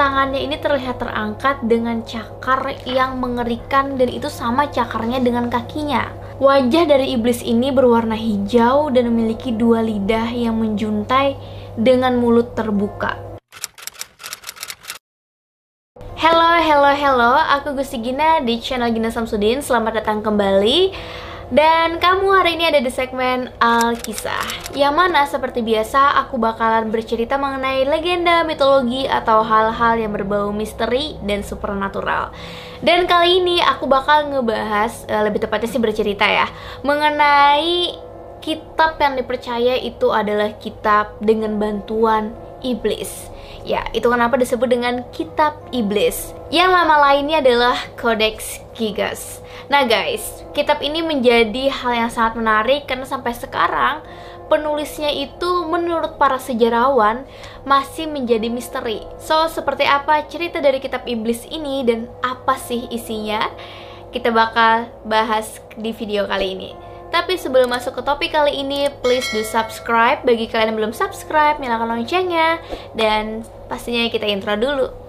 Tangannya ini terlihat terangkat dengan cakar yang mengerikan dan itu sama cakarnya dengan kakinya. Wajah dari iblis ini berwarna hijau dan memiliki dua lidah yang menjuntai dengan mulut terbuka. Hello, hello, hello, aku Gusti Gina di channel Gina Samsudin Selamat datang kembali dan kamu hari ini ada di segmen Alkisah Yang mana seperti biasa aku bakalan bercerita mengenai legenda, mitologi, atau hal-hal yang berbau misteri dan supernatural. Dan kali ini aku bakal ngebahas, eh, lebih tepatnya sih bercerita ya Mengenai kitab yang dipercaya itu adalah kitab dengan bantuan iblis. Ya, itu kenapa disebut dengan kitab iblis. Yang nama lainnya adalah Codex Gigas Nah guys, kitab ini menjadi hal yang sangat menarik karena sampai sekarang penulisnya itu menurut para sejarawan masih menjadi misteri. So, seperti apa cerita dari kitab iblis ini dan apa sih isinya? Kita bakal bahas di video kali ini. Tapi sebelum masuk ke topik kali ini, please do subscribe bagi kalian yang belum subscribe, nyalakan loncengnya, dan pastinya kita intro dulu.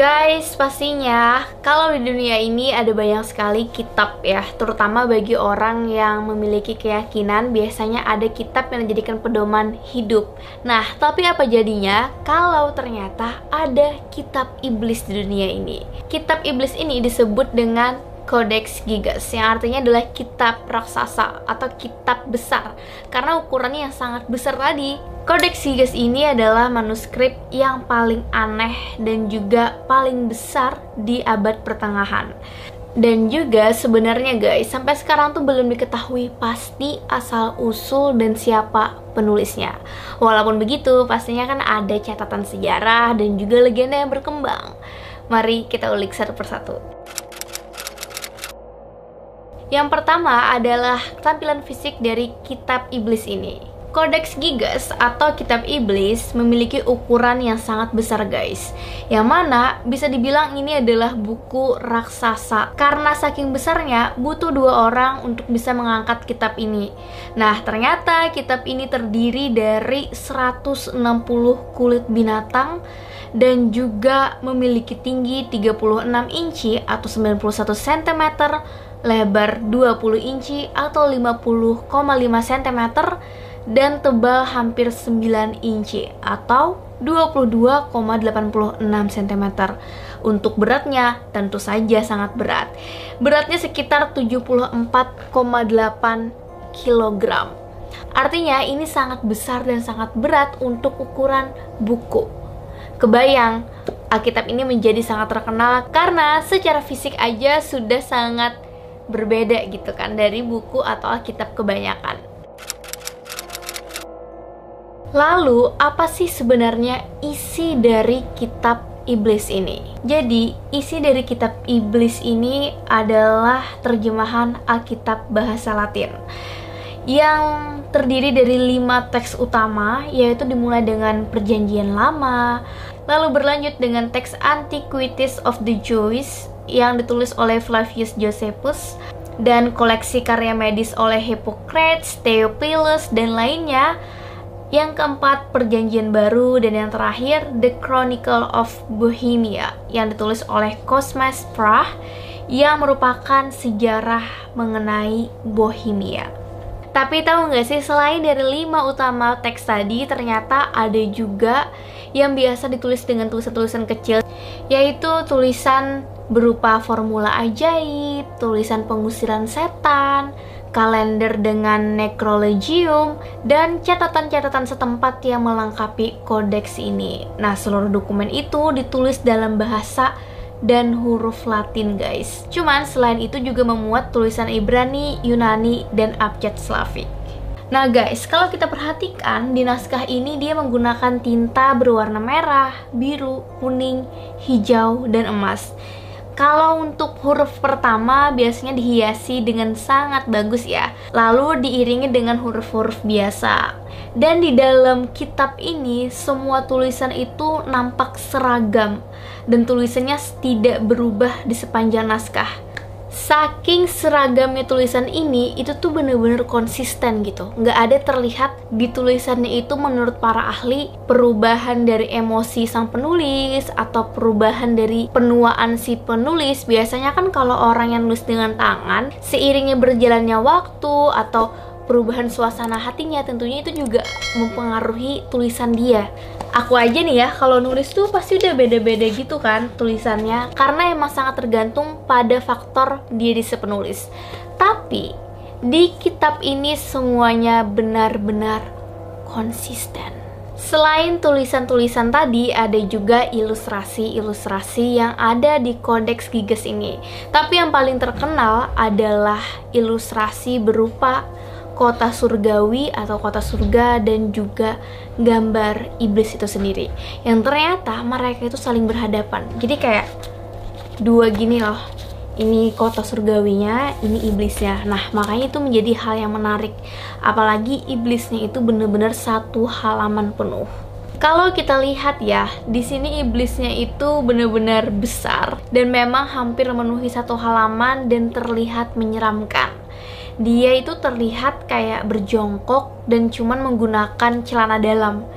Guys, pastinya kalau di dunia ini ada banyak sekali kitab ya, terutama bagi orang yang memiliki keyakinan biasanya ada kitab yang dijadikan pedoman hidup. Nah, tapi apa jadinya kalau ternyata ada kitab iblis di dunia ini? Kitab iblis ini disebut dengan Codex Gigas yang artinya adalah kitab raksasa atau kitab besar karena ukurannya yang sangat besar tadi. Codex Gigas ini adalah manuskrip yang paling aneh dan juga paling besar di abad pertengahan. Dan juga sebenarnya guys, sampai sekarang tuh belum diketahui pasti asal usul dan siapa penulisnya. Walaupun begitu, pastinya kan ada catatan sejarah dan juga legenda yang berkembang. Mari kita ulik satu persatu. Yang pertama adalah tampilan fisik dari kitab iblis ini. Codex Gigas atau kitab iblis memiliki ukuran yang sangat besar guys. Yang mana bisa dibilang ini adalah buku raksasa. Karena saking besarnya butuh dua orang untuk bisa mengangkat kitab ini. Nah ternyata kitab ini terdiri dari 160 kulit binatang dan juga memiliki tinggi 36 inci atau 91 cm lebar 20 inci atau 50,5 cm dan tebal hampir 9 inci atau 22,86 cm. Untuk beratnya tentu saja sangat berat. Beratnya sekitar 74,8 kg. Artinya ini sangat besar dan sangat berat untuk ukuran buku. Kebayang, Alkitab ini menjadi sangat terkenal karena secara fisik aja sudah sangat berbeda gitu kan dari buku atau Alkitab kebanyakan. Lalu, apa sih sebenarnya isi dari kitab iblis ini? Jadi, isi dari kitab iblis ini adalah terjemahan Alkitab bahasa Latin yang terdiri dari lima teks utama, yaitu dimulai dengan Perjanjian Lama, lalu berlanjut dengan teks Antiquities of the Jews yang ditulis oleh Flavius Josephus dan koleksi karya medis oleh Hippocrates, Theophilus, dan lainnya. Yang keempat, Perjanjian Baru dan yang terakhir The Chronicle of Bohemia yang ditulis oleh Cosmas Prah yang merupakan sejarah mengenai Bohemia. Tapi tahu nggak sih selain dari lima utama teks tadi ternyata ada juga yang biasa ditulis dengan tulisan-tulisan kecil yaitu tulisan berupa formula ajaib, tulisan pengusiran setan, kalender dengan necrologium, dan catatan-catatan setempat yang melengkapi kodeks ini. Nah, seluruh dokumen itu ditulis dalam bahasa dan huruf Latin, guys. Cuman selain itu juga memuat tulisan Ibrani, Yunani, dan abjad Slavik. Nah guys, kalau kita perhatikan di naskah ini dia menggunakan tinta berwarna merah, biru, kuning, hijau, dan emas. Kalau untuk huruf pertama biasanya dihiasi dengan sangat bagus ya. Lalu diiringi dengan huruf-huruf biasa. Dan di dalam kitab ini semua tulisan itu nampak seragam. Dan tulisannya tidak berubah di sepanjang naskah saking seragamnya tulisan ini itu tuh bener-bener konsisten gitu. Nggak ada terlihat di tulisannya itu menurut para ahli perubahan dari emosi sang penulis atau perubahan dari penuaan si penulis. Biasanya kan kalau orang yang nulis dengan tangan seiringnya berjalannya waktu atau perubahan suasana hatinya tentunya itu juga mempengaruhi tulisan dia aku aja nih ya kalau nulis tuh pasti udah beda-beda gitu kan tulisannya karena emang sangat tergantung pada faktor dia di penulis tapi di kitab ini semuanya benar-benar konsisten Selain tulisan-tulisan tadi, ada juga ilustrasi-ilustrasi yang ada di Kodeks Giges ini. Tapi yang paling terkenal adalah ilustrasi berupa kota surgawi atau kota surga dan juga gambar iblis itu sendiri yang ternyata mereka itu saling berhadapan jadi kayak dua gini loh ini kota surgawinya, ini iblisnya. Nah, makanya itu menjadi hal yang menarik. Apalagi iblisnya itu bener-bener satu halaman penuh. Kalau kita lihat ya, di sini iblisnya itu benar-benar besar dan memang hampir memenuhi satu halaman dan terlihat menyeramkan dia itu terlihat kayak berjongkok dan cuman menggunakan celana dalam.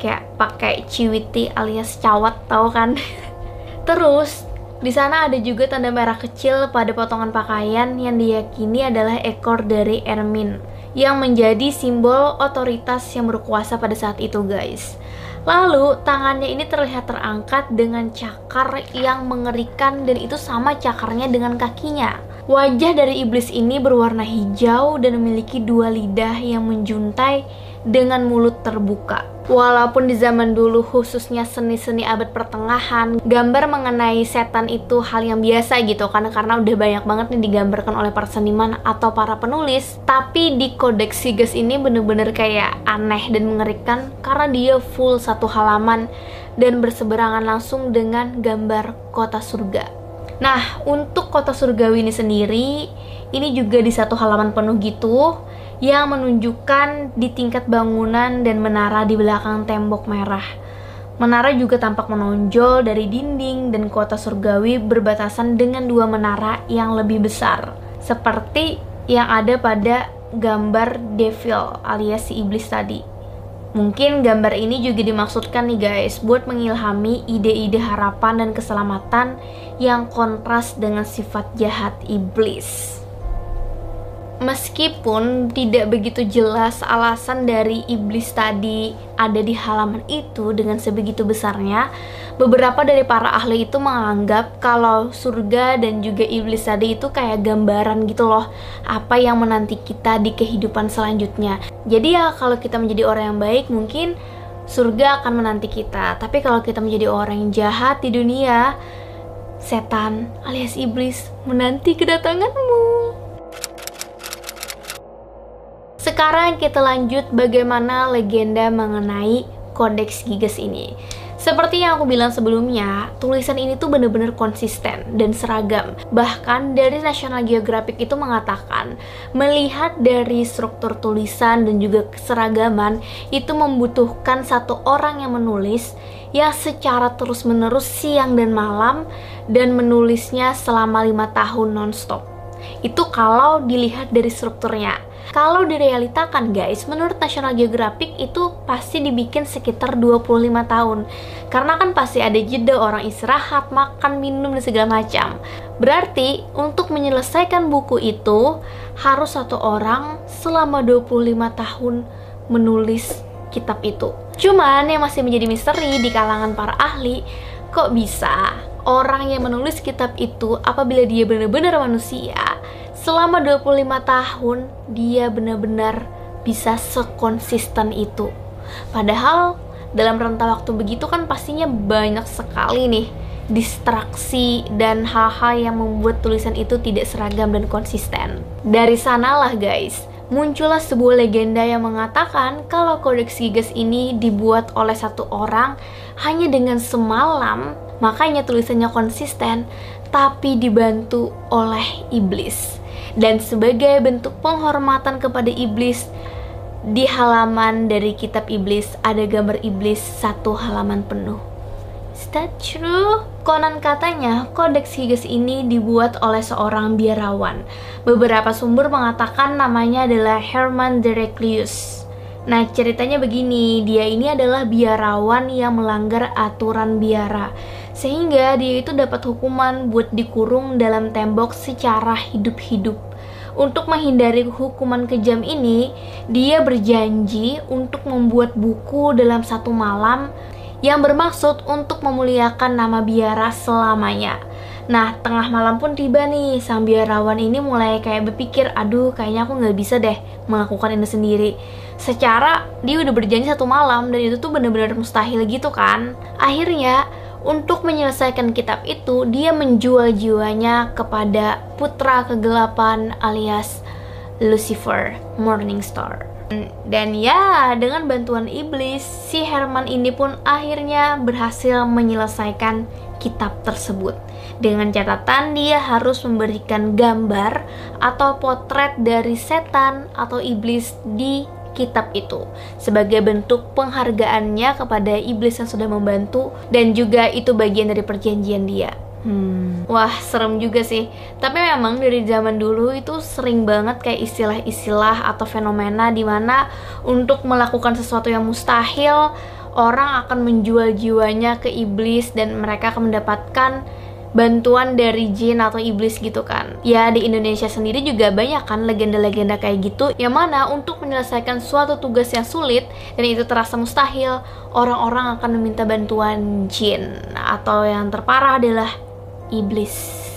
Kayak pakai ciwiti alias cawat tau kan? Terus di sana ada juga tanda merah kecil pada potongan pakaian yang diyakini adalah ekor dari Ermin yang menjadi simbol otoritas yang berkuasa pada saat itu guys. Lalu tangannya ini terlihat terangkat dengan cakar yang mengerikan dan itu sama cakarnya dengan kakinya. Wajah dari iblis ini berwarna hijau dan memiliki dua lidah yang menjuntai dengan mulut terbuka. Walaupun di zaman dulu khususnya seni-seni abad pertengahan, gambar mengenai setan itu hal yang biasa gitu karena karena udah banyak banget nih digambarkan oleh para seniman atau para penulis. Tapi di Codex Sigas ini bener-bener kayak aneh dan mengerikan karena dia full satu halaman dan berseberangan langsung dengan gambar kota surga. Nah, untuk kota surgawi ini sendiri, ini juga di satu halaman penuh gitu yang menunjukkan di tingkat bangunan dan menara di belakang tembok merah. Menara juga tampak menonjol dari dinding dan kota surgawi berbatasan dengan dua menara yang lebih besar, seperti yang ada pada gambar devil alias si iblis tadi. Mungkin gambar ini juga dimaksudkan nih guys buat mengilhami ide-ide harapan dan keselamatan yang kontras dengan sifat jahat iblis. Meskipun tidak begitu jelas alasan dari iblis tadi ada di halaman itu dengan sebegitu besarnya, beberapa dari para ahli itu menganggap kalau surga dan juga iblis tadi itu kayak gambaran gitu loh apa yang menanti kita di kehidupan selanjutnya jadi ya kalau kita menjadi orang yang baik mungkin surga akan menanti kita. Tapi kalau kita menjadi orang yang jahat di dunia setan alias iblis menanti kedatanganmu. Sekarang kita lanjut bagaimana legenda mengenai kodeks Gigas ini seperti yang aku bilang sebelumnya, tulisan ini tuh bener-bener konsisten dan seragam. Bahkan dari National Geographic itu mengatakan, melihat dari struktur tulisan dan juga keseragaman, itu membutuhkan satu orang yang menulis yang secara terus-menerus siang dan malam dan menulisnya selama lima tahun nonstop. Itu kalau dilihat dari strukturnya kalau direalitakan guys, menurut National Geographic itu pasti dibikin sekitar 25 tahun. Karena kan pasti ada jeda orang istirahat, makan, minum, dan segala macam. Berarti untuk menyelesaikan buku itu harus satu orang selama 25 tahun menulis kitab itu. Cuman yang masih menjadi misteri di kalangan para ahli, kok bisa orang yang menulis kitab itu apabila dia benar-benar manusia selama 25 tahun dia benar-benar bisa sekonsisten itu. Padahal dalam rentang waktu begitu kan pastinya banyak sekali nih distraksi dan hal-hal yang membuat tulisan itu tidak seragam dan konsisten. Dari sanalah guys, muncullah sebuah legenda yang mengatakan kalau Kodeks Gigas ini dibuat oleh satu orang hanya dengan semalam, makanya tulisannya konsisten, tapi dibantu oleh iblis dan sebagai bentuk penghormatan kepada iblis di halaman dari kitab iblis ada gambar iblis satu halaman penuh Is that true? Konon katanya, Kodeks Gigas ini dibuat oleh seorang biarawan. Beberapa sumber mengatakan namanya adalah Herman Dereclius. Nah, ceritanya begini, dia ini adalah biarawan yang melanggar aturan biara. Sehingga dia itu dapat hukuman buat dikurung dalam tembok secara hidup-hidup. Untuk menghindari hukuman kejam ini, dia berjanji untuk membuat buku dalam satu malam yang bermaksud untuk memuliakan nama biara selamanya. Nah, tengah malam pun tiba nih, sang biarawan ini mulai kayak berpikir, aduh kayaknya aku nggak bisa deh melakukan ini sendiri. Secara dia udah berjanji satu malam dan itu tuh bener-bener mustahil gitu kan. Akhirnya, untuk menyelesaikan kitab itu, dia menjual jiwanya kepada putra kegelapan alias Lucifer, Morningstar. Dan ya, dengan bantuan iblis, si Herman ini pun akhirnya berhasil menyelesaikan kitab tersebut. Dengan catatan dia harus memberikan gambar atau potret dari setan atau iblis di kitab itu sebagai bentuk penghargaannya kepada iblis yang sudah membantu dan juga itu bagian dari perjanjian dia. Hmm. Wah, serem juga sih. Tapi memang dari zaman dulu itu sering banget kayak istilah-istilah atau fenomena di mana untuk melakukan sesuatu yang mustahil, orang akan menjual jiwanya ke iblis dan mereka akan mendapatkan bantuan dari jin atau iblis gitu kan. Ya di Indonesia sendiri juga banyak kan legenda-legenda kayak gitu yang mana untuk menyelesaikan suatu tugas yang sulit dan itu terasa mustahil, orang-orang akan meminta bantuan jin atau yang terparah adalah iblis.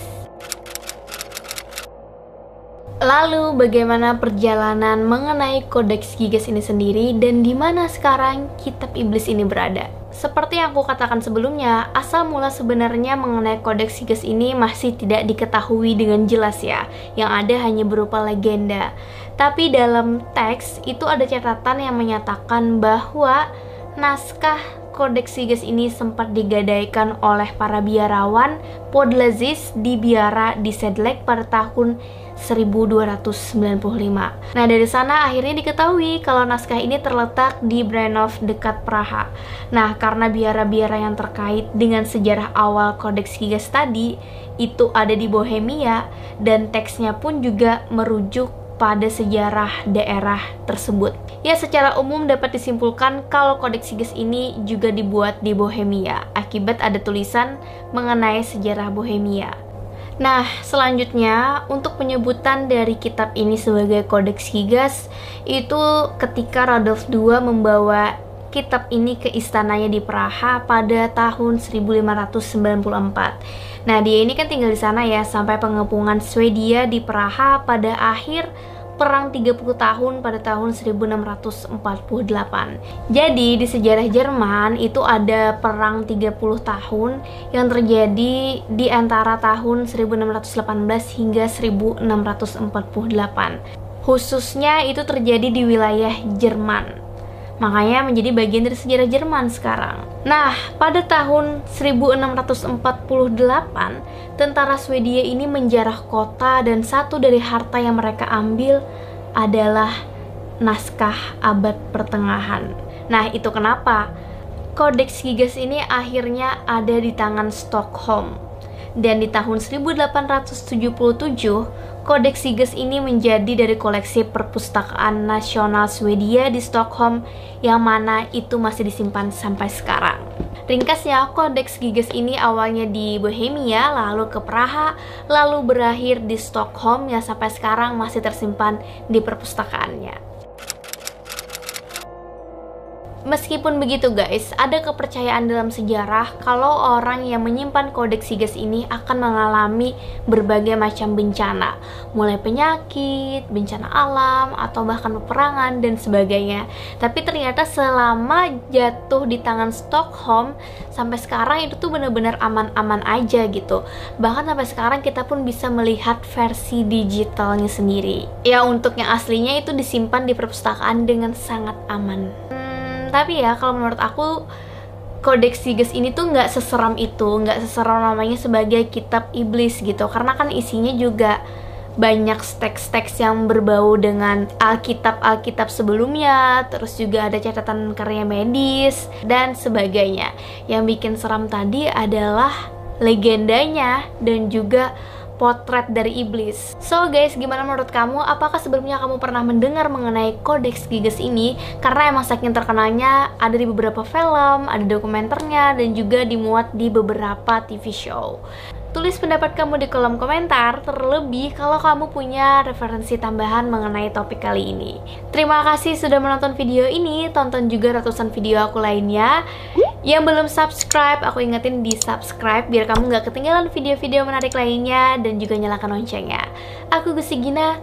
Lalu bagaimana perjalanan mengenai kodeks Gigas ini sendiri dan di mana sekarang kitab iblis ini berada? Seperti yang aku katakan sebelumnya, asal mula sebenarnya mengenai kodeks Gigas ini masih tidak diketahui dengan jelas ya, yang ada hanya berupa legenda. Tapi dalam teks itu ada catatan yang menyatakan bahwa naskah Kodeks Siges ini sempat digadaikan oleh para biarawan Podlazis di biara di Sedlek pada tahun 1295. Nah, dari sana akhirnya diketahui kalau naskah ini terletak di Branov dekat Praha. Nah, karena biara-biara yang terkait dengan sejarah awal Kodeks Gigas tadi itu ada di Bohemia dan teksnya pun juga merujuk pada sejarah daerah tersebut. Ya, secara umum dapat disimpulkan kalau Kodeks Siges ini juga dibuat di Bohemia akibat ada tulisan mengenai sejarah Bohemia. Nah, selanjutnya untuk penyebutan dari kitab ini sebagai Kodeks Gigas itu ketika Radolf II membawa kitab ini ke istananya di Praha pada tahun 1594. Nah, dia ini kan tinggal di sana ya sampai pengepungan Swedia di Praha pada akhir perang 30 tahun pada tahun 1648. Jadi di sejarah Jerman itu ada perang 30 tahun yang terjadi di antara tahun 1618 hingga 1648. Khususnya itu terjadi di wilayah Jerman. Makanya menjadi bagian dari sejarah Jerman sekarang. Nah, pada tahun 1648, tentara Swedia ini menjarah kota dan satu dari harta yang mereka ambil adalah naskah abad pertengahan. Nah, itu kenapa Kodeks Gigas ini akhirnya ada di tangan Stockholm. Dan di tahun 1877, Kodeks Siges ini menjadi dari koleksi perpustakaan nasional Swedia di Stockholm yang mana itu masih disimpan sampai sekarang. Ringkasnya, Kodeks Giges ini awalnya di Bohemia, lalu ke Praha, lalu berakhir di Stockholm yang sampai sekarang masih tersimpan di perpustakaannya. Meskipun begitu guys, ada kepercayaan dalam sejarah kalau orang yang menyimpan kodeks Siges ini akan mengalami berbagai macam bencana, mulai penyakit, bencana alam, atau bahkan peperangan dan sebagainya. Tapi ternyata selama jatuh di tangan Stockholm, sampai sekarang itu tuh bener-bener aman-aman aja gitu. Bahkan sampai sekarang kita pun bisa melihat versi digitalnya sendiri. Ya untuk yang aslinya itu disimpan di perpustakaan dengan sangat aman. Tapi ya kalau menurut aku Kodeks Siges ini tuh nggak seseram itu, nggak seseram namanya sebagai kitab iblis gitu, karena kan isinya juga banyak teks-teks yang berbau dengan Alkitab-Alkitab sebelumnya, terus juga ada catatan karya medis dan sebagainya. Yang bikin seram tadi adalah legendanya dan juga potret dari iblis. So guys, gimana menurut kamu? Apakah sebelumnya kamu pernah mendengar mengenai Kodeks Giges ini? Karena emang saking terkenalnya ada di beberapa film, ada dokumenternya, dan juga dimuat di beberapa TV show. Tulis pendapat kamu di kolom komentar, terlebih kalau kamu punya referensi tambahan mengenai topik kali ini. Terima kasih sudah menonton video ini, tonton juga ratusan video aku lainnya. Yang belum subscribe, aku ingetin di subscribe biar kamu gak ketinggalan video-video menarik lainnya dan juga nyalakan loncengnya. Aku Gusi Gina,